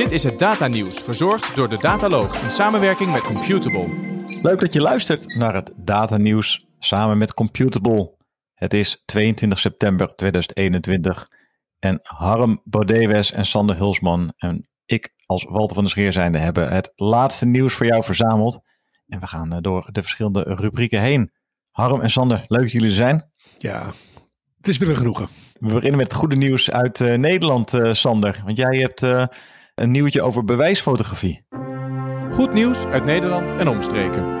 Dit is het Data Nieuws, verzorgd door de Dataloog in samenwerking met Computable. Leuk dat je luistert naar het Data Nieuws samen met Computable. Het is 22 september 2021 en Harm Bodewes en Sander Hulsman en ik als Walter van der Scheer zijnde hebben het laatste nieuws voor jou verzameld. En we gaan eh, door de verschillende rubrieken heen. Harm en Sander, leuk dat jullie er zijn. Ja, het is weer een genoegen. We beginnen met het goede nieuws uit uh, Nederland, uh, Sander. Want jij hebt uh, een nieuwtje over bewijsfotografie. Goed nieuws uit Nederland en omstreken.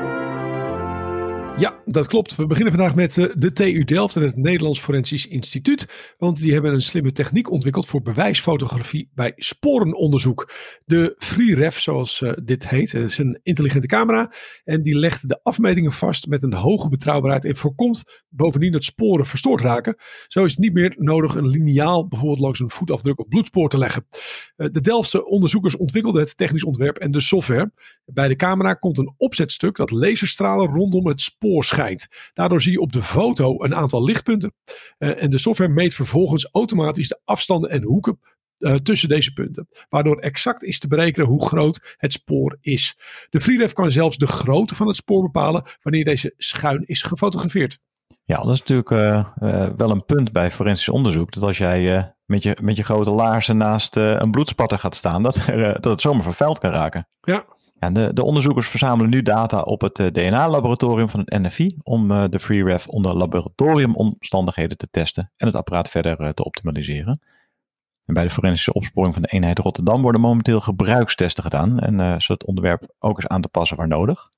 Ja, dat klopt. We beginnen vandaag met uh, de TU Delft en het Nederlands Forensisch Instituut. Want die hebben een slimme techniek ontwikkeld voor bewijsfotografie bij sporenonderzoek. De FreeRef, zoals uh, dit heet, het is een intelligente camera. En die legt de afmetingen vast met een hoge betrouwbaarheid en voorkomt bovendien dat sporen verstoord raken. Zo is het niet meer nodig een liniaal bijvoorbeeld langs een voetafdruk of bloedspoor te leggen. De Delftse onderzoekers ontwikkelden het technisch ontwerp en de software. Bij de camera komt een opzetstuk dat laserstralen rondom het spoor schijnt. Daardoor zie je op de foto een aantal lichtpunten. Uh, en de software meet vervolgens automatisch de afstanden en hoeken uh, tussen deze punten. Waardoor exact is te berekenen hoe groot het spoor is. De FreeRef kan zelfs de grootte van het spoor bepalen wanneer deze schuin is gefotografeerd. Ja, dat is natuurlijk uh, uh, wel een punt bij forensisch onderzoek. Dat als jij met, je, met je grote laarzen naast een bloedspatter gaat staan, dat, dat het zomaar vervuild kan raken. Ja, de, de, onderzoekers verzamelen nu data op het uh, DNA-laboratorium van het NFI om uh, de FreeRef onder laboratoriumomstandigheden te testen en het apparaat verder uh, te optimaliseren. En bij de forensische opsporing van de eenheid Rotterdam worden momenteel gebruikstesten gedaan en uh, zo het onderwerp ook eens aan te passen waar nodig.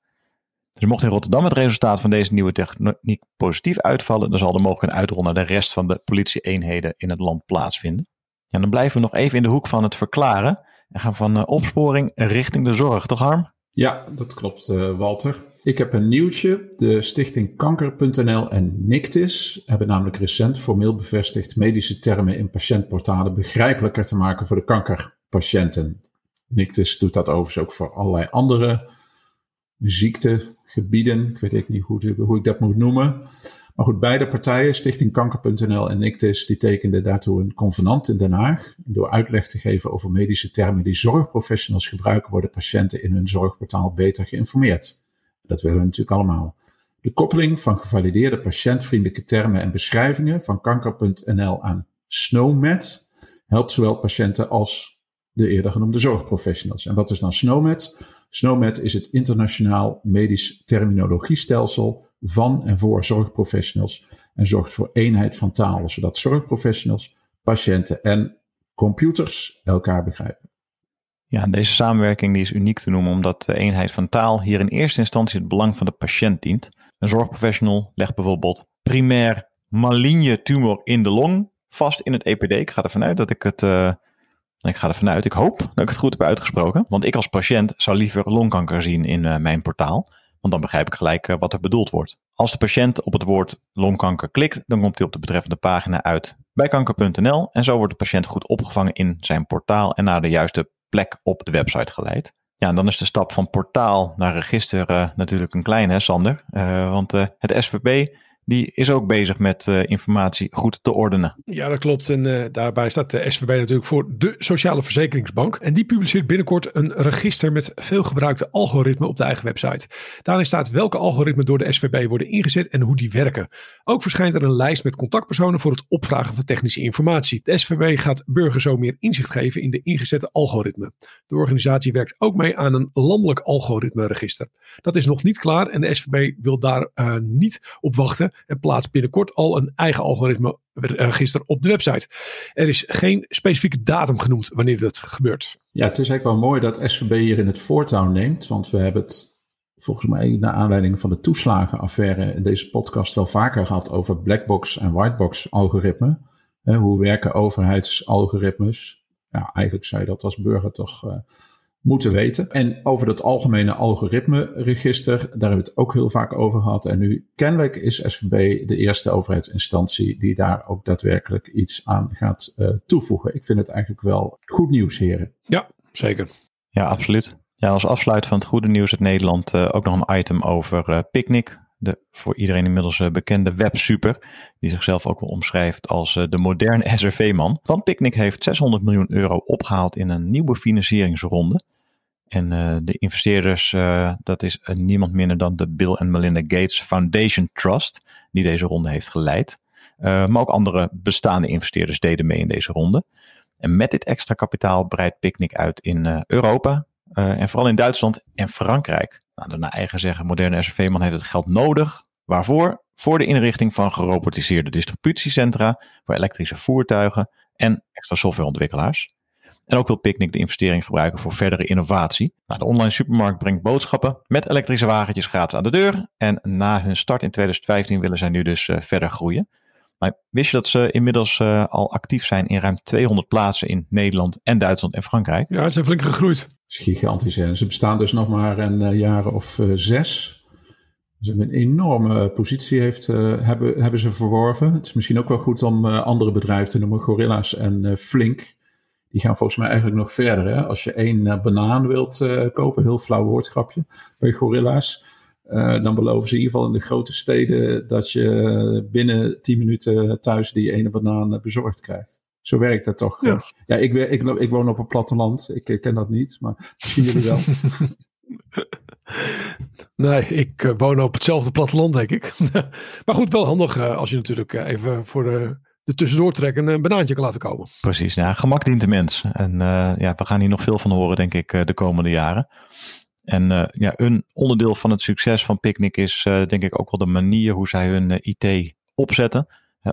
Dus mocht in Rotterdam het resultaat van deze nieuwe techniek positief uitvallen, dan zal er mogelijk een uitrol naar de rest van de politie-eenheden in het land plaatsvinden. Ja, dan blijven we nog even in de hoek van het verklaren. En gaan van uh, opsporing richting de zorg, toch Harm? Ja, dat klopt uh, Walter. Ik heb een nieuwtje. De stichting Kanker.nl en Nictis hebben namelijk recent formeel bevestigd medische termen in patiëntportalen begrijpelijker te maken voor de kankerpatiënten. Nictis doet dat overigens ook voor allerlei andere ziektegebieden. Ik weet niet hoe, hoe ik dat moet noemen. Maar goed, beide partijen, Stichting Kanker.nl en Nictis, die tekenden daartoe een convenant in Den Haag. Door uitleg te geven over medische termen die zorgprofessionals gebruiken, worden patiënten in hun zorgportaal beter geïnformeerd. Dat willen we natuurlijk allemaal. De koppeling van gevalideerde patiëntvriendelijke termen en beschrijvingen van Kanker.nl aan SNOMED helpt zowel patiënten als de eerder genoemde zorgprofessionals. En wat is dan SNOMED? SNOMED is het internationaal medisch terminologiestelsel van en voor zorgprofessionals en zorgt voor eenheid van talen, zodat zorgprofessionals, patiënten en computers elkaar begrijpen. Ja, deze samenwerking die is uniek te noemen omdat de eenheid van taal hier in eerste instantie het belang van de patiënt dient. Een zorgprofessional legt bijvoorbeeld primair maligne tumor in de long vast in het EPD. Ik ga ervan uit dat ik het uh, ik ga ervan uit, ik hoop dat ik het goed heb uitgesproken. Want ik als patiënt zou liever longkanker zien in uh, mijn portaal. Want dan begrijp ik gelijk uh, wat er bedoeld wordt. Als de patiënt op het woord longkanker klikt, dan komt hij op de betreffende pagina uit bij kanker.nl. En zo wordt de patiënt goed opgevangen in zijn portaal en naar de juiste plek op de website geleid. Ja, en dan is de stap van portaal naar register uh, natuurlijk een klein, hè, Sander? want het SVB die is ook bezig met uh, informatie goed te ordenen. Ja, dat klopt. En uh, daarbij staat de SVB natuurlijk voor de Sociale Verzekeringsbank. En die publiceert binnenkort een register met veel gebruikte algoritmen op de eigen website. Daarin staat welke algoritmen door de SVB worden ingezet en hoe die werken. Ook verschijnt er een lijst met contactpersonen voor het opvragen van technische informatie. De SVB gaat burgers zo meer inzicht geven in de ingezette algoritmen. De organisatie werkt ook mee aan een landelijk algoritmeregister. Dat is nog niet klaar en de SVB wil daar uh, niet op wachten en plaatst binnenkort al een eigen algoritme register op de website. Er is geen specifieke datum genoemd wanneer dat gebeurt. Ja, het is eigenlijk wel mooi dat SVB hier in het voortouw neemt, want we hebben het volgens mij naar aanleiding van de toeslagenaffaire in deze podcast wel vaker gehad over blackbox en whitebox algoritme. hoe werken overheidsalgoritmes? Ja, eigenlijk zou je dat als burger toch uh, moeten weten. En over dat algemene algoritme-register, daar hebben we het ook heel vaak over gehad. En nu kennelijk is SVB de eerste overheidsinstantie die daar ook daadwerkelijk iets aan gaat uh, toevoegen. Ik vind het eigenlijk wel goed nieuws, heren. Ja, zeker. Ja, absoluut. Ja, als afsluit van het goede nieuws uit Nederland uh, ook nog een item over uh, Picnic. De voor iedereen inmiddels uh, bekende websuper, die zichzelf ook wel omschrijft als uh, de moderne SRV-man. Van Picnic heeft 600 miljoen euro opgehaald in een nieuwe financieringsronde. En uh, de investeerders, dat is niemand minder dan de Bill and Melinda Gates Foundation Trust, die deze ronde heeft geleid. maar ook andere bestaande investeerders deden mee in deze ronde. En met dit extra kapitaal breidt Picnic uit in Europa, en vooral in Duitsland en Frankrijk. Nou, naar eigen zeggen, moderne SRV-man heeft het geld nodig. Waarvoor? Voor de inrichting van gerobotiseerde distributiecentra voor elektrische voertuigen en extra softwareontwikkelaars. En ook wil Picnic de investering gebruiken voor verdere innovatie. Nou, de online supermarkt brengt boodschappen met elektrische wagentjes gratis aan de deur. En na hun start in 2015 willen zij nu dus uh, verder groeien. Maar wist je dat ze inmiddels uh, al actief zijn in ruim 200 plaatsen in Nederland en Duitsland en Frankrijk? Ja, ze zijn flink gegroeid is gigantisch. En ze bestaan dus nog maar een uh, jaar of uh, zes. Ze hebben een enorme positie heeft, uh, hebben, hebben ze verworven. Het is misschien ook wel goed om andere bedrijven te noemen, Gorilla's en Flink. Die gaan volgens mij eigenlijk nog verder. Hè? Als je één banaan wilt kopen, heel flauw woordgrapje, bij Gorilla's. Dan beloven ze in ieder geval in de grote steden dat je binnen 10 minuten thuis die ene banaan bezorgd krijgt. Zo werkt het toch. Ja, ja ik, ik, ik, woon op een platteland. Ik, ken dat niet, maar misschien jullie wel. nee, ik uh, woon op hetzelfde platteland, denk ik. maar goed, wel handig uh, als je natuurlijk uh, even voor de, de tussendoor trekken een banaantje kan laten komen. Precies, ja, gemak dient de mens. En ja, we gaan hier nog veel van horen, denk ik, de komende jaren. En ja, een onderdeel van het succes van Picnic is denk ik ook wel de manier hoe zij hun IT opzetten.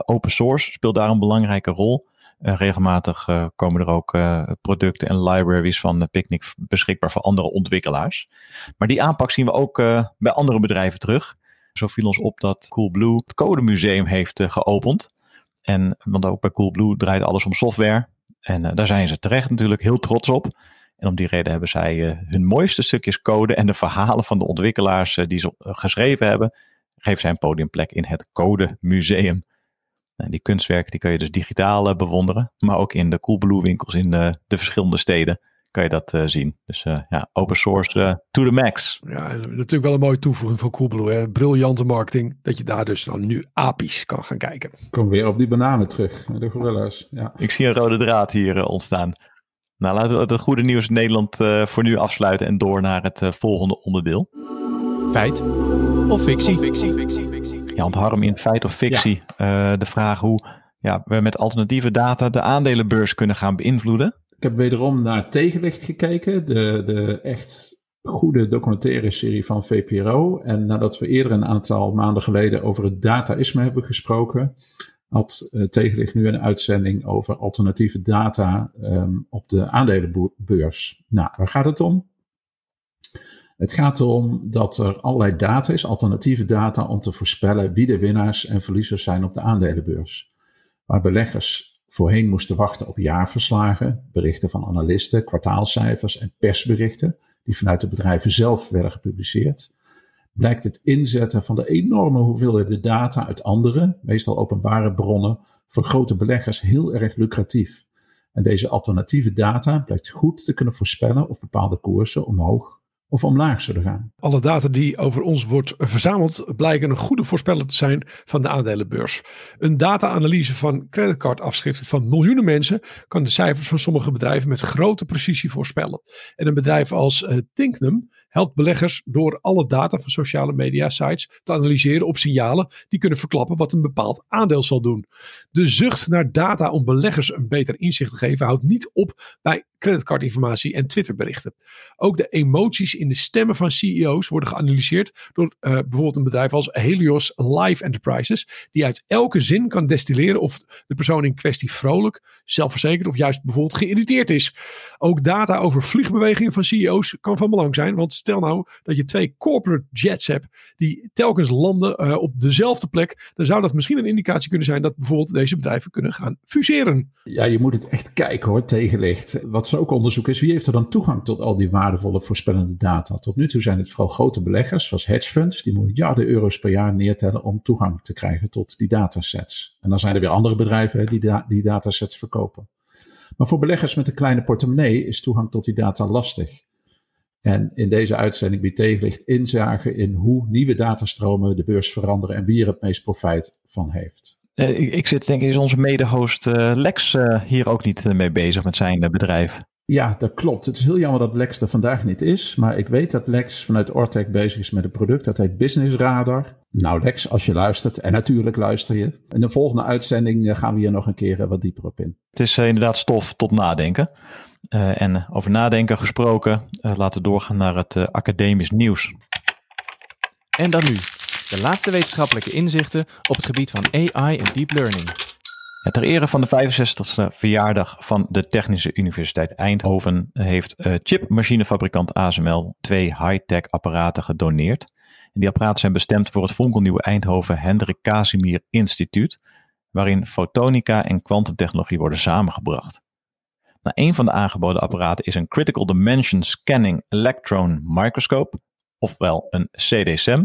open source speelt daar een belangrijke rol. Regelmatig komen er ook producten en libraries van Picnic beschikbaar voor andere ontwikkelaars. Maar die aanpak zien we ook bij andere bedrijven terug. Zo viel ons op dat Coolblue het codemuseum heeft geopend. En, want ook bij Coolblue draait alles om software. En daar zijn ze terecht natuurlijk heel trots op. En om die reden hebben zij hun mooiste stukjes code en de verhalen van de ontwikkelaars die ze geschreven hebben, geven zij een podiumplek in het Codemuseum. En die kunstwerken die kan je dus digitaal uh, bewonderen. Maar ook in de Coolblue winkels in de, de verschillende steden kan je dat uh, zien. Dus uh, ja, open source to the max. Ja, natuurlijk wel een mooie toevoeging van Coolblue. Hè? Briljante marketing. Dat je daar dus dan nu apisch kan gaan kijken. Kom weer op die bananen terug. De gorilla's. Ja. Ik zie een rode draad hier ontstaan. Nou, laten we het goede nieuws in Nederland voor nu afsluiten en door naar het volgende onderdeel. Feit of fictie? Of fictie, fictie, fictie ja, ontharm in feit of fictie ja. uh, de vraag hoe ja, we met alternatieve data de aandelenbeurs kunnen gaan beïnvloeden. Ik heb wederom naar Tegenlicht gekeken, de, de echt goede documentaire serie van VPRO. En nadat we eerder een aantal maanden geleden over het dataïsme hebben gesproken, had uh, nu een uitzending over alternatieve data um, op de aandelenbeurs. Nou, waar gaat het om? Het gaat erom dat er allerlei data is, alternatieve data, om te voorspellen wie de winnaars en verliezers zijn op de aandelenbeurs. Waar beleggers voorheen moesten wachten op jaarverslagen, berichten van analisten, kwartaalcijfers en persberichten, die vanuit de bedrijven zelf werden gepubliceerd, blijkt het inzetten van de enorme hoeveelheden data uit andere, meestal openbare bronnen, voor grote beleggers heel erg lucratief. En deze alternatieve data blijkt goed te kunnen voorspellen of bepaalde koersen omhoog of omlaag zullen gaan. Alle data die over ons wordt verzameld blijken een goede voorspeller te zijn van de aandelenbeurs. Een data-analyse van creditcardafschriften van miljoenen mensen kan de cijfers van sommige bedrijven met grote precisie voorspellen. En een bedrijf als uh, Tinknum helpt beleggers door alle data van sociale media sites te analyseren op signalen die kunnen verklappen wat een bepaald aandeel zal doen. De zucht naar data om beleggers een beter inzicht te geven houdt niet op bij creditcardinformatie en Twitterberichten. Ook de emoties in de stemmen van CEO's worden geanalyseerd door uh, bijvoorbeeld een bedrijf als Helios Live Enterprises, die uit elke zin kan destilleren of de persoon in kwestie vrolijk, zelfverzekerd of juist bijvoorbeeld geïrriteerd is. Ook data over vliegbewegingen van CEO's kan van belang zijn, want stel nou dat je twee corporate jets hebt die telkens landen uh, op dezelfde plek, dan zou dat misschien een indicatie kunnen zijn dat bijvoorbeeld deze bedrijven kunnen gaan fuseren. Ja, je moet het echt kijken hoor, tegenlicht. Wat ze ook onderzoeken is, wie heeft er dan toegang tot al die waardevolle voorspellende data? Tot nu toe zijn het vooral grote beleggers, zoals hedge funds, die miljarden euro's per jaar neertellen om toegang te krijgen tot die datasets. En dan zijn er weer andere bedrijven die die datasets verkopen. Maar voor beleggers met een kleine portemonnee is toegang tot die data lastig. En in deze uitzending biedt tegenlicht inzage in hoe nieuwe datastromen de beurs veranderen en wie er het meest profijt van heeft. Uh, ik, ik, zit denk ik, is onze mede-host uh, Lex uh, hier ook niet mee bezig met zijn bedrijf? Ja, dat klopt. Het is heel jammer dat Lex er vandaag niet is. Maar ik weet dat Lex vanuit Ortec bezig is met een product dat heet Business Radar. Nou Lex, als je luistert, en natuurlijk luister je. In de volgende uitzending gaan we hier nog een keer wat dieper op in. Het is inderdaad stof tot nadenken. Uh, en over nadenken gesproken, uh, laten we doorgaan naar het uh, academisch nieuws. En dan nu, de laatste wetenschappelijke inzichten op het gebied van AI en deep learning. Ter ere van de 65e verjaardag van de Technische Universiteit Eindhoven heeft chipmachinefabrikant ASML twee high-tech apparaten gedoneerd. Die apparaten zijn bestemd voor het fonkelnieuwe Eindhoven Hendrik Casimir Instituut, waarin fotonica en kwantumtechnologie worden samengebracht. Nou, een van de aangeboden apparaten is een Critical Dimension Scanning Electron Microscope, ofwel een CDSM.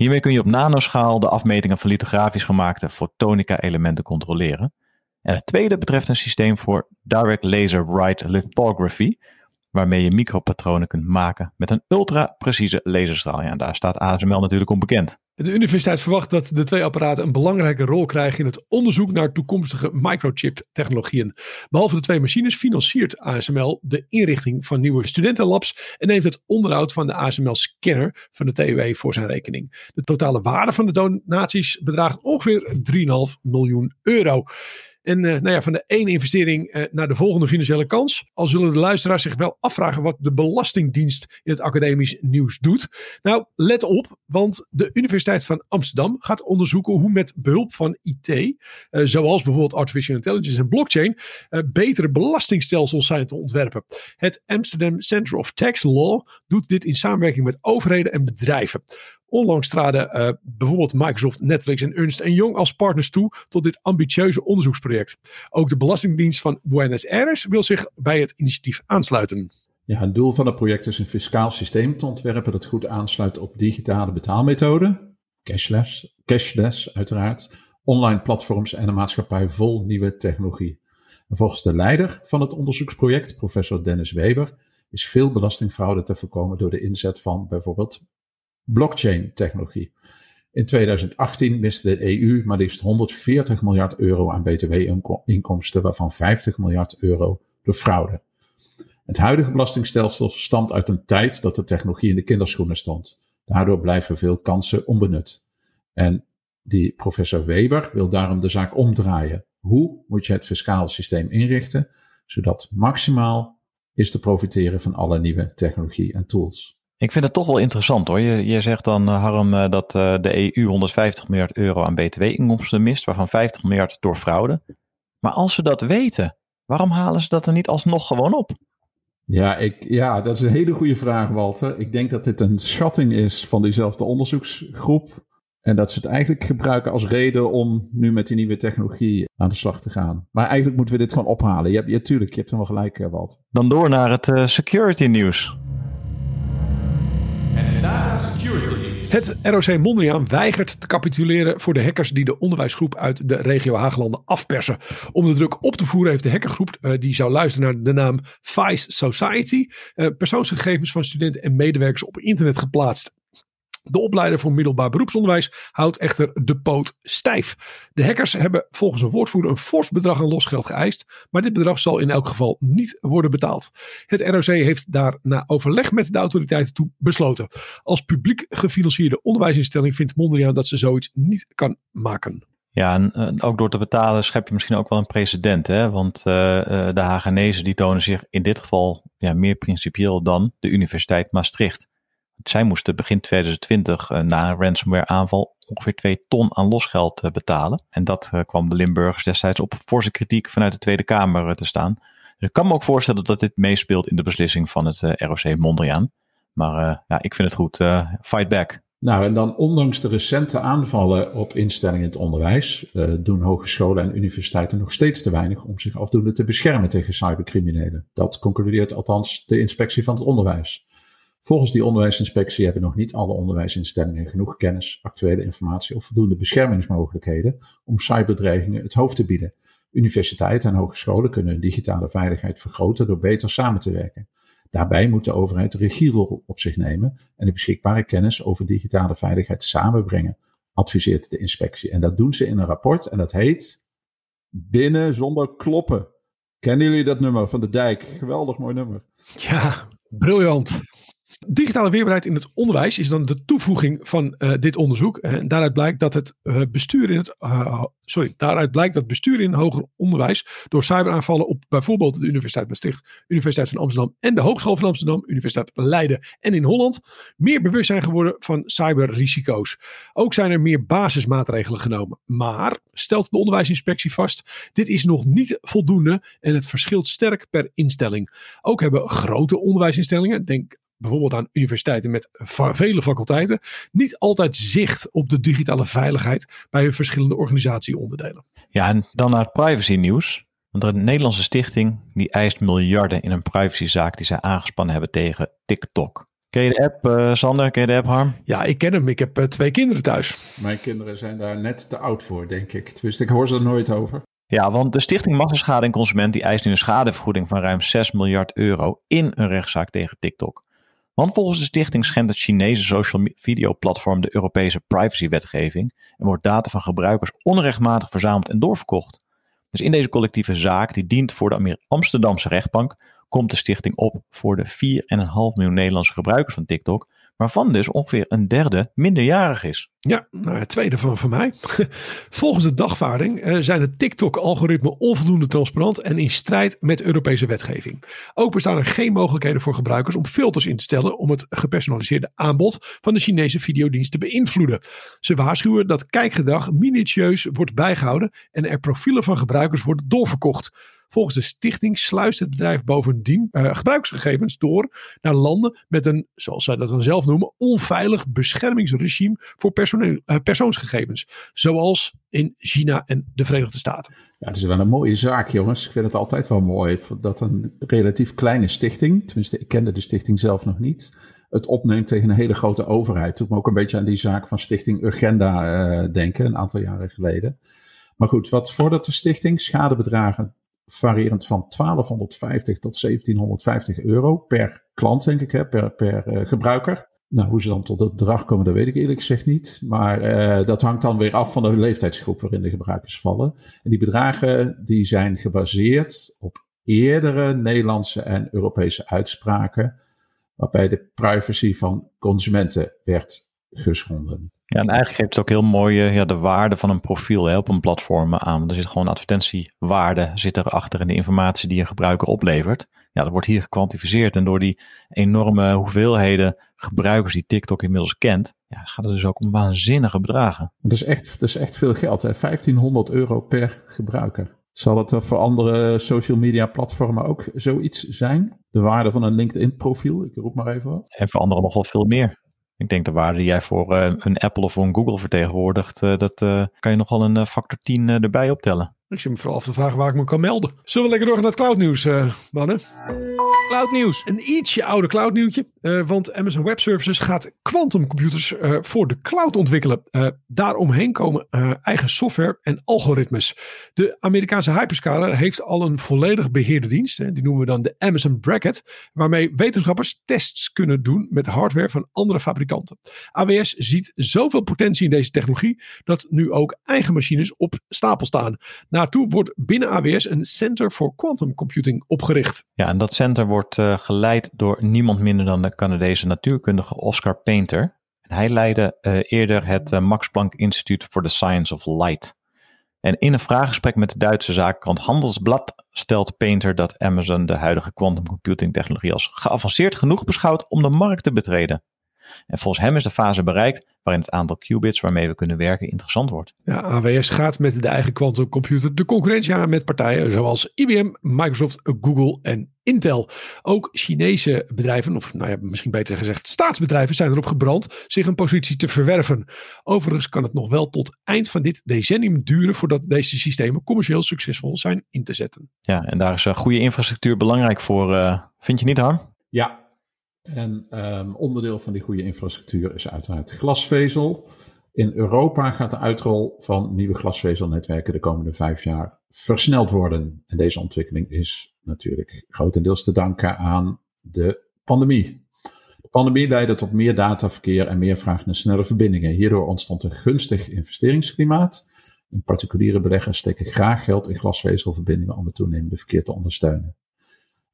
Hiermee kun je op nanoschaal de afmetingen van lithografisch gemaakte fotonica-elementen controleren. En het tweede betreft een systeem voor Direct Laser Write Lithography, waarmee je micropatronen kunt maken met een ultra-precieze laserstraal. Ja, daar staat ASML natuurlijk onbekend. De universiteit verwacht dat de twee apparaten een belangrijke rol krijgen in het onderzoek naar toekomstige microchip-technologieën. Behalve de twee machines financiert ASML de inrichting van nieuwe studentenlabs en neemt het onderhoud van de ASML-scanner van de TUW voor zijn rekening. De totale waarde van de donaties bedraagt ongeveer 3,5 miljoen euro. En uh, nou ja, van de ene investering uh, naar de volgende financiële kans. Al zullen de luisteraars zich wel afvragen wat de Belastingdienst in het academisch nieuws doet. Nou, let op, want de Universiteit van Amsterdam gaat onderzoeken hoe met behulp van IT, eh, zoals bijvoorbeeld artificial intelligence en blockchain, betere belastingstelsels zijn te ontwerpen. Het Amsterdam Center of Tax Law doet dit in samenwerking met overheden en bedrijven. Onlangs traden uh, bijvoorbeeld Microsoft, Netflix en Ernst Young als partners toe tot dit ambitieuze onderzoeksproject. Ook de Belastingdienst van Buenos Aires wil zich bij het initiatief aansluiten. Ja, het doel van het project is een fiscaal systeem te ontwerpen dat goed aansluit op digitale betaalmethoden, cashless, cashless uiteraard, online platforms en een maatschappij vol nieuwe technologie. En volgens de leider van het onderzoeksproject, professor Dennis Weber, is veel belastingfraude te voorkomen door de inzet van bijvoorbeeld blockchain-technologie. In 2018 miste de EU maar liefst 140 miljard euro aan btw-inkomsten, waarvan 50 miljard euro door fraude. Het huidige belastingstelsel stamt uit een tijd dat de technologie in de kinderschoenen stond. Daardoor blijven veel kansen onbenut. En die professor Weber wil daarom de zaak omdraaien. Hoe moet je het fiscaal systeem inrichten, zodat maximaal is te profiteren van alle nieuwe technologie en tools? Ik vind het toch wel interessant hoor. Je, je zegt dan, uh, Harm, uh, dat uh, de EU 150 miljard euro aan btw-inkomsten mist, waarvan 50 miljard door fraude. Maar als ze dat weten, waarom halen ze dat er niet alsnog gewoon op? Ja, ik, ja, dat is een hele goede vraag, Walter. Ik denk dat dit een schatting is van diezelfde onderzoeksgroep. En dat ze het eigenlijk gebruiken als reden om nu met die nieuwe technologie aan de slag te gaan. Maar eigenlijk moeten we dit gewoon ophalen. Je hebt, je, tuurlijk, je hebt hem wel gelijk, Walter. Dan door naar het security nieuws. Het ROC Mondriaan weigert te capituleren voor de hackers die de onderwijsgroep uit de regio Haaglanden afpersen. Om de druk op te voeren heeft de hackergroep, uh, die zou luisteren naar de naam Vice Society, uh, persoonsgegevens van studenten en medewerkers op internet geplaatst. De opleider voor middelbaar beroepsonderwijs houdt echter de poot stijf. De hackers hebben volgens een woordvoerder een fors bedrag aan losgeld geëist, maar dit bedrag zal in elk geval niet worden betaald. Het ROC heeft daar na overleg met de autoriteiten toe besloten. Als publiek gefinancierde onderwijsinstelling vindt Mondriaan dat ze zoiets niet kan maken. Ja, en uh, ook door te betalen schep je misschien ook wel een precedent. Hè? Want uh, de Hagenezen die tonen zich in dit geval ja, meer principieel dan de Universiteit Maastricht. Zij moesten begin 2020 uh, na ransomware aanval ongeveer 2 ton aan losgeld uh, betalen. En dat uh, kwam de Limburgers destijds op forse kritiek vanuit de Tweede Kamer te staan. Dus ik kan me ook voorstellen dat dit meespeelt in de beslissing van het ROC Mondriaan. Maar ja, ik vind het goed. fight back. Nou, en dan ondanks de recente aanvallen op instellingen in het onderwijs, doen hogescholen en universiteiten nog steeds te weinig om zich afdoende te beschermen tegen cybercriminelen. Dat concludeert althans de inspectie van het onderwijs. Volgens die onderwijsinspectie hebben nog niet alle onderwijsinstellingen genoeg kennis, actuele informatie of voldoende beschermingsmogelijkheden om cyberdreigingen het hoofd te bieden. Universiteiten en hogescholen kunnen hun digitale veiligheid vergroten door beter samen te werken. Daarbij moet de overheid de regierol op zich nemen en de beschikbare kennis over digitale veiligheid samenbrengen, adviseert de inspectie. En dat doen ze in een rapport en dat heet Binnen zonder kloppen. Kennen jullie dat nummer van de dijk? Geweldig mooi nummer. Ja, briljant. Digitale weerbaarheid in het onderwijs is dan de toevoeging van uh, dit onderzoek. En daaruit blijkt dat het uh, bestuur in het sorry, daaruit blijkt dat bestuur in hoger onderwijs door cyberaanvallen op bijvoorbeeld de Universiteit Maastricht, Universiteit van Amsterdam en de Hogeschool van Amsterdam, Universiteit Leiden en in Holland meer bewust zijn geworden van cyberrisico's. Ook zijn er meer basismaatregelen genomen. Maar stelt de onderwijsinspectie vast, dit is nog niet voldoende en het verschilt sterk per instelling. Ook hebben grote onderwijsinstellingen, denk bijvoorbeeld aan universiteiten met vele faculteiten, niet altijd zicht op de digitale veiligheid bij hun verschillende organisatieonderdelen. Ja, en dan naar het privacy nieuws. Want de Nederlandse stichting die eist miljarden in een privacyzaak die zij aangespannen hebben tegen TikTok. Ken je de app, uh, Sander? Ken je de app, Harm? Ja, ik ken hem. Ik heb uh, twee kinderen thuis. Mijn kinderen zijn daar net te oud voor, denk ik. Tenminste, ik hoor ze er nooit over. Ja, want de Stichting Massaschade en Consument die eist nu een schadevergoeding van ruim 6 miljard euro in een rechtszaak tegen TikTok. Want volgens de stichting schendt het Chinese social video platform de Europese privacywetgeving en wordt data van gebruikers onrechtmatig verzameld en doorverkocht. Dus in deze collectieve zaak, die dient voor de Amsterdamse rechtbank, komt de stichting op voor de 4,5 miljoen Nederlandse gebruikers van TikTok, waarvan dus ongeveer een derde minderjarig is. Ja, nou, het tweede van, van mij. Volgens de dagvaarding uh, zijn de TikTok-algoritmen onvoldoende transparant en in strijd met Europese wetgeving. Ook bestaan er geen mogelijkheden voor gebruikers om filters in te stellen om het gepersonaliseerde aanbod van de Chinese videodienst te beïnvloeden. Ze waarschuwen dat kijkgedrag minutieus wordt bijgehouden en er profielen van gebruikers worden doorverkocht. Volgens de stichting sluist het bedrijf bovendien uh, gebruiksgegevens door naar landen met een, zoals zij dat dan zelf noemen, onveilig beschermingsregime voor uh, persoonsgegevens. Zoals in China en de Verenigde Staten. Ja, het is wel een mooie zaak, jongens. Ik vind het altijd wel mooi dat een relatief kleine stichting, tenminste, ik kende de stichting zelf nog niet, het opneemt tegen een hele grote overheid. Toen me ook een beetje aan die zaak van Stichting Urgenda uh, denken, een aantal jaren geleden. Maar goed, wat vordert de stichting? Schadebedragen variërend van 1250 tot 1750 euro per klant, denk ik, hè, per, per uh, gebruiker. Nou, hoe ze dan tot het bedrag komen, dat weet ik eerlijk gezegd niet. Maar uh, dat hangt dan weer af van de leeftijdsgroep waarin de gebruikers vallen. En die bedragen die zijn gebaseerd op eerdere Nederlandse en Europese uitspraken, waarbij de privacy van consumenten werd geschonden. Ja, en eigenlijk geeft het ook heel mooi ja, de waarde van een profiel hè, op een platform aan. Er zit gewoon advertentiewaarde zit erachter in de informatie die een gebruiker oplevert. Ja, dat wordt hier gekwantificeerd. En door die enorme hoeveelheden gebruikers die TikTok inmiddels kent, ja, gaat het dus ook om waanzinnige bedragen. Dat is echt, dat is echt veel geld. Hè? 1500 euro per gebruiker. Zal het voor andere social media platformen ook zoiets zijn? De waarde van een LinkedIn profiel? Ik roep maar even wat. En voor anderen nog wel veel meer. Ik denk de waarde die jij voor uh, een Apple of voor een Google vertegenwoordigt, uh, dat uh, kan je nog wel een factor 10 erbij optellen. Ik zit me vooral af te vragen waar ik me kan melden. Zullen we lekker door naar het cloudnieuws, mannen? Cloudnieuws. Een ietsje oude cloudnieuwtje. Uh, want Amazon Web Services gaat quantumcomputers uh, voor de cloud ontwikkelen. Uh, daaromheen komen eigen software en algoritmes. De Amerikaanse hyperscaler heeft al een volledig beheerde dienst. Hè, die noemen we dan de Amazon Bracket. Waarmee wetenschappers tests kunnen doen met hardware van andere fabrikanten. AWS ziet zoveel potentie in deze technologie. dat nu ook eigen machines op stapel staan. Naartoe wordt binnen AWS een Center for Quantum Computing opgericht. Ja, en dat center wordt geleid door niemand minder dan de Canadese natuurkundige Oscar Painter. Hij leidde uh, eerder het uh, Max Planck Instituut for the Science of Light. En in een vraaggesprek met de Duitse zaakkrant Handelsblad stelt Painter dat Amazon de huidige quantum computing technologie als geavanceerd genoeg beschouwt om de markt te betreden. En volgens hem is de fase bereikt waarin het aantal qubits waarmee we kunnen werken interessant wordt. Ja, AWS gaat met de eigen quantumcomputer de concurrentie aan met partijen zoals IBM, Microsoft, Google en Intel. Ook Chinese bedrijven, of nou ja, misschien beter gezegd staatsbedrijven, zijn erop gebrand zich een positie te verwerven. Overigens kan het nog wel tot eind van dit decennium duren voordat deze systemen commercieel succesvol zijn in te zetten. Ja, en daar is een goede infrastructuur belangrijk voor. Uh, vind je niet, Harm? Ja, en um, onderdeel van die goede infrastructuur is uiteraard glasvezel. In Europa gaat de uitrol van nieuwe glasvezelnetwerken de komende vijf jaar versneld worden. En deze ontwikkeling is natuurlijk grotendeels te danken aan de pandemie. De pandemie leidde tot meer dataverkeer en meer vraag naar snelle verbindingen. Hierdoor ontstond een gunstig investeringsklimaat. En particuliere beleggers steken graag geld in glasvezelverbindingen om het toenemende verkeer te ondersteunen.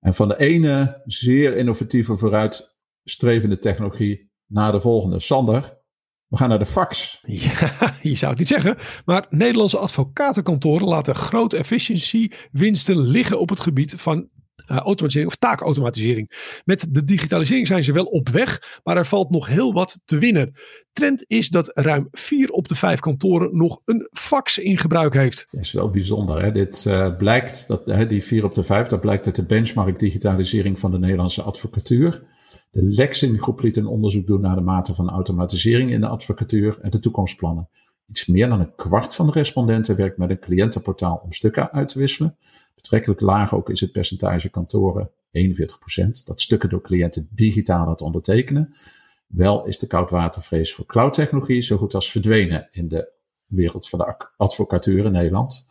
En van de ene zeer innovatieve vooruitstrevende technologie naar de volgende. Sander, we gaan naar de fax. Ja, je zou het niet zeggen. Maar Nederlandse advocatenkantoren laten grote efficiency winsten liggen op het gebied van automatisering of taakautomatisering. Met de digitalisering zijn ze wel op weg, maar er valt nog heel wat te winnen. Trend is dat ruim vier op de vijf kantoren nog een fax in gebruik heeft. Dat is wel bijzonder. Hè? Dit uh, blijkt, dat, die vier op de vijf, dat blijkt uit de benchmark digitalisering van de Nederlandse advocatuur. De Lexin groep liet een onderzoek doen naar de mate van automatisering in de advocatuur en de toekomstplannen. Iets meer dan een kwart van de respondenten werkt met een cliëntenportaal om stukken uit te wisselen. Betrekkelijk laag ook is het percentage kantoren, 41%, dat stukken door cliënten digitaal laat ondertekenen. Wel is de koudwatervrees voor cloudtechnologie zo goed als verdwenen in de wereld van de advocatuur in Nederland.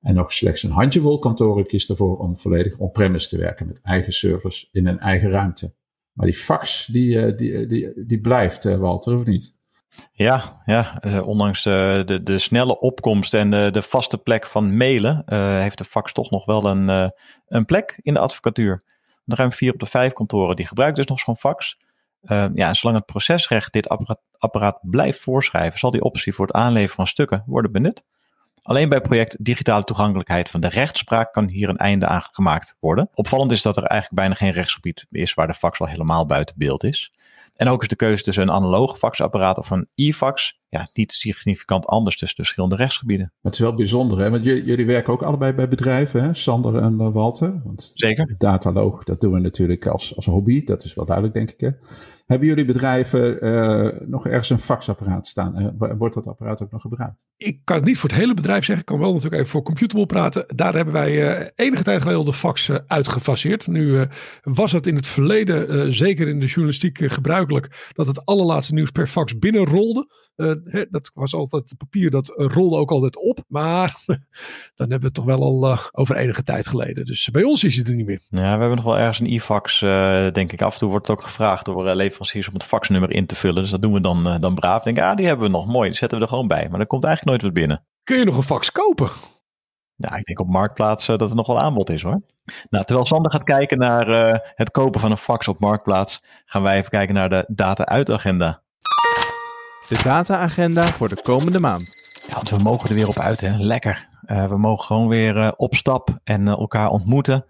En nog slechts een handjevol kantoren kiest ervoor om volledig on-premise te werken met eigen servers in een eigen ruimte. Maar die fax, die, eh, die, die, die blijft, eh, Walter, of niet? Ja, ja uh, ondanks uh, de, de snelle opkomst en de, de vaste plek van mailen, uh, heeft de fax toch nog wel een, een plek in de advocatuur. Ruim vier op de vijf kantoren die gebruiken dus nog zo'n fax. ja, zolang het procesrecht dit apparaat, apparaat blijft voorschrijven, zal die optie voor het aanleveren van stukken worden benut. Alleen bij project digitale toegankelijkheid van de rechtspraak kan hier een einde aan gemaakt worden. Opvallend is dat er eigenlijk bijna geen rechtsgebied is waar de fax al helemaal buiten beeld is. En ook is de keuze tussen een analoog faxapparaat of een e-fax ja, niet significant anders tussen de verschillende rechtsgebieden. Het is wel bijzonder, hè? want jullie werken ook allebei bij bedrijven, hè? Sander en uh, Walter. Want Zeker. Dataloog, dat doen we natuurlijk als, als hobby, dat is wel duidelijk, denk ik. Hè? Hebben jullie bedrijven uh, nog ergens een faxapparaat staan? Uh, wordt dat apparaat ook nog gebruikt? Ik kan het niet voor het hele bedrijf zeggen. Ik kan wel natuurlijk even voor Computable praten. Daar hebben wij uh, enige tijd geleden al de fax uitgefaseerd. Nu was het in het verleden, zeker in de journalistiek, gebruikelijk dat het allerlaatste nieuws per fax binnenrolde. Uh, dat was altijd het papier, dat rolde ook altijd op. Maar dan hebben we het toch wel al uh, over enige tijd geleden. Dus bij ons is het er niet meer. Ja, we hebben nog wel ergens een e-fax, denk ik. Af en toe wordt het ook gevraagd door leveranciers om het faxnummer in te vullen. Dus dat doen we dan, dan braaf. Denk, ah, die hebben we nog. Mooi, die zetten we er gewoon bij. Maar er komt eigenlijk nooit wat binnen. Kun je nog een fax kopen? Ja, ik denk op Marktplaats dat er nog wel aanbod is hoor. Nou, terwijl Sander gaat kijken naar het kopen van een fax op Marktplaats, gaan wij even kijken naar de data-uitagenda de data-agenda voor de komende maand. Ja, want we mogen er weer op uit, hè? Lekker. Uh, we mogen gewoon weer uh, op stap en uh, elkaar ontmoeten.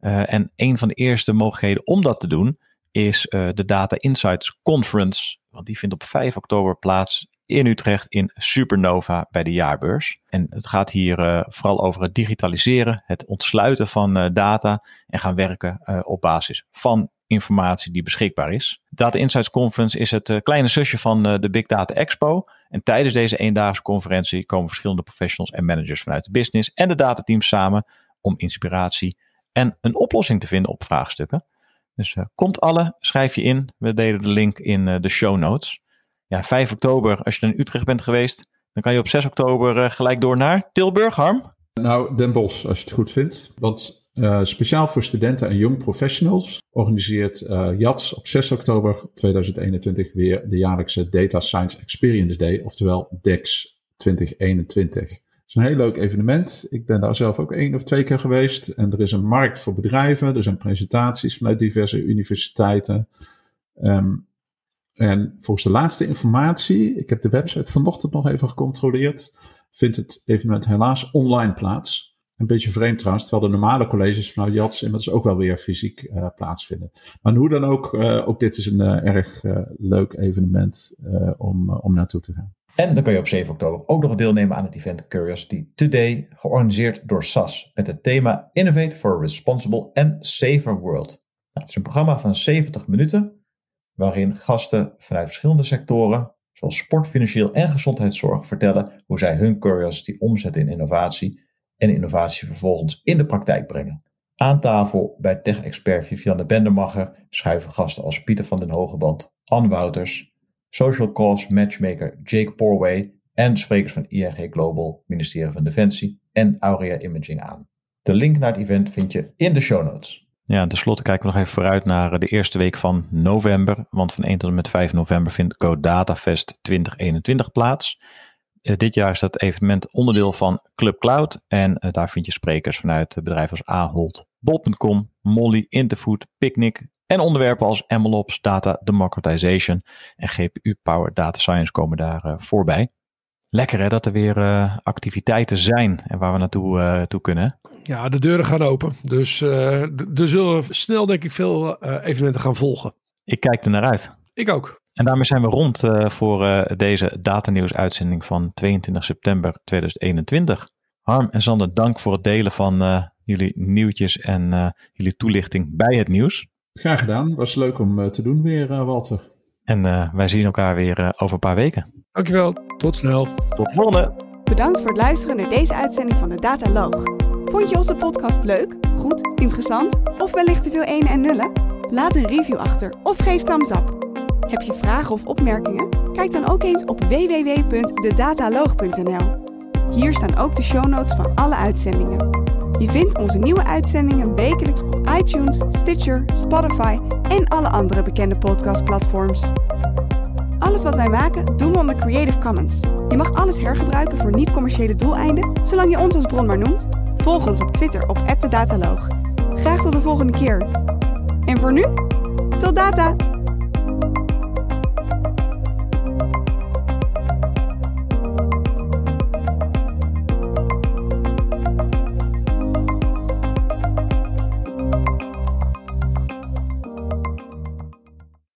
en een van de eerste mogelijkheden om dat te doen is de Data Insights Conference. Want die vindt op 5 oktober plaats in Utrecht in Supernova bij de jaarbeurs. En het gaat hier vooral over het digitaliseren, het ontsluiten van data en gaan werken op basis van informatie die beschikbaar is. Data Insights Conference is het uh, kleine zusje van uh, de Big Data Expo. En tijdens deze eendaagse conferentie komen verschillende professionals en managers vanuit de business en de datateams samen om inspiratie en een oplossing te vinden op vraagstukken. Dus uh, komt alle, schrijf je in. We delen de link in de show notes. Ja, 5 oktober, als je in Utrecht bent geweest, dan kan je op 6 oktober gelijk door naar Tilburg, Harm. Nou, Den Bosch, als je het goed vindt. Want uh, speciaal voor studenten en young professionals organiseert uh, JATS op 6 oktober 2021 weer de jaarlijkse Data Science Experience Day, oftewel DEX 2021. Het is een heel leuk evenement. Ik ben daar zelf ook één of twee keer geweest. En er is een markt voor bedrijven. Er zijn presentaties vanuit diverse universiteiten. Um, en volgens de laatste informatie, ik heb de website vanochtend nog even gecontroleerd, vindt het evenement helaas online plaats. Een beetje vreemd trouwens, terwijl de normale colleges vanuit JATS inmiddels ook wel weer fysiek uh, plaatsvinden. Maar hoe dan ook, uh, ook dit is een uh, erg leuk evenement om, om naartoe te gaan. En dan kan je op 7 oktober ook nog deelnemen aan het event Curiosity Today, georganiseerd door SAS, met het thema Innovate for a Responsible and Safer World. Nou, het is een programma van 70 minuten, waarin gasten vanuit verschillende sectoren, zoals sport, financieel en gezondheidszorg, vertellen hoe zij hun curiosity omzetten in innovatie en innovatie vervolgens in de praktijk brengen. Aan tafel bij tech-expert Vivianne Bendermacher schuiven gasten als Pieter van den Hogeband, Anne Wouters, social cause matchmaker Jake Porway en sprekers van ING Global, ministerie van Defensie en Aurea Imaging aan. De link naar het event vind je in de show notes. Ja, tenslotte kijken we nog even vooruit naar de eerste week van november. Want van 1 tot en met 5 november vindt Code Fest 2021 plaats. Uh, dit jaar is dat evenement onderdeel van Club Cloud. En uh, daar vind je sprekers vanuit bedrijven als Ahold, Bol.com, Molly, Interfood, Picnic. En onderwerpen als MLOps, Data Democratization en GPU Power Data Science komen daar voorbij. Lekker hè, dat er weer activiteiten zijn en waar we naartoe toe kunnen. Ja, de deuren gaan open. Dus er zullen snel denk ik veel evenementen gaan volgen. Ik kijk er naar uit. Ik ook. En daarmee zijn we rond uh, voor uh, deze datanieuws uitzending van 22 september 2021. Harm en Sander, dank voor het delen van uh, jullie nieuwtjes en jullie toelichting bij het nieuws. Graag gedaan. Was leuk om te doen weer, Walter. En wij zien elkaar weer over een paar weken. Dankjewel. Tot snel. Tot de volgende. Bedankt voor het luisteren naar deze uitzending van de Dataloog. Vond je onze podcast leuk, goed, interessant of wellicht te veel ene en nullen? Laat een review achter of geef thumbs up. Heb je vragen of opmerkingen? Kijk dan ook eens op www.dedataloog.nl. Hier staan ook de show notes van alle uitzendingen. Je vindt onze nieuwe uitzendingen wekelijks op iTunes, Stitcher, Spotify en alle andere bekende podcastplatforms. Alles wat wij maken doen we onder Creative Commons. Je mag alles hergebruiken voor niet-commerciële doeleinden, zolang je ons als bron maar noemt. Volg ons op Twitter op @dedataloog. Graag tot de volgende keer. En voor nu, tot data!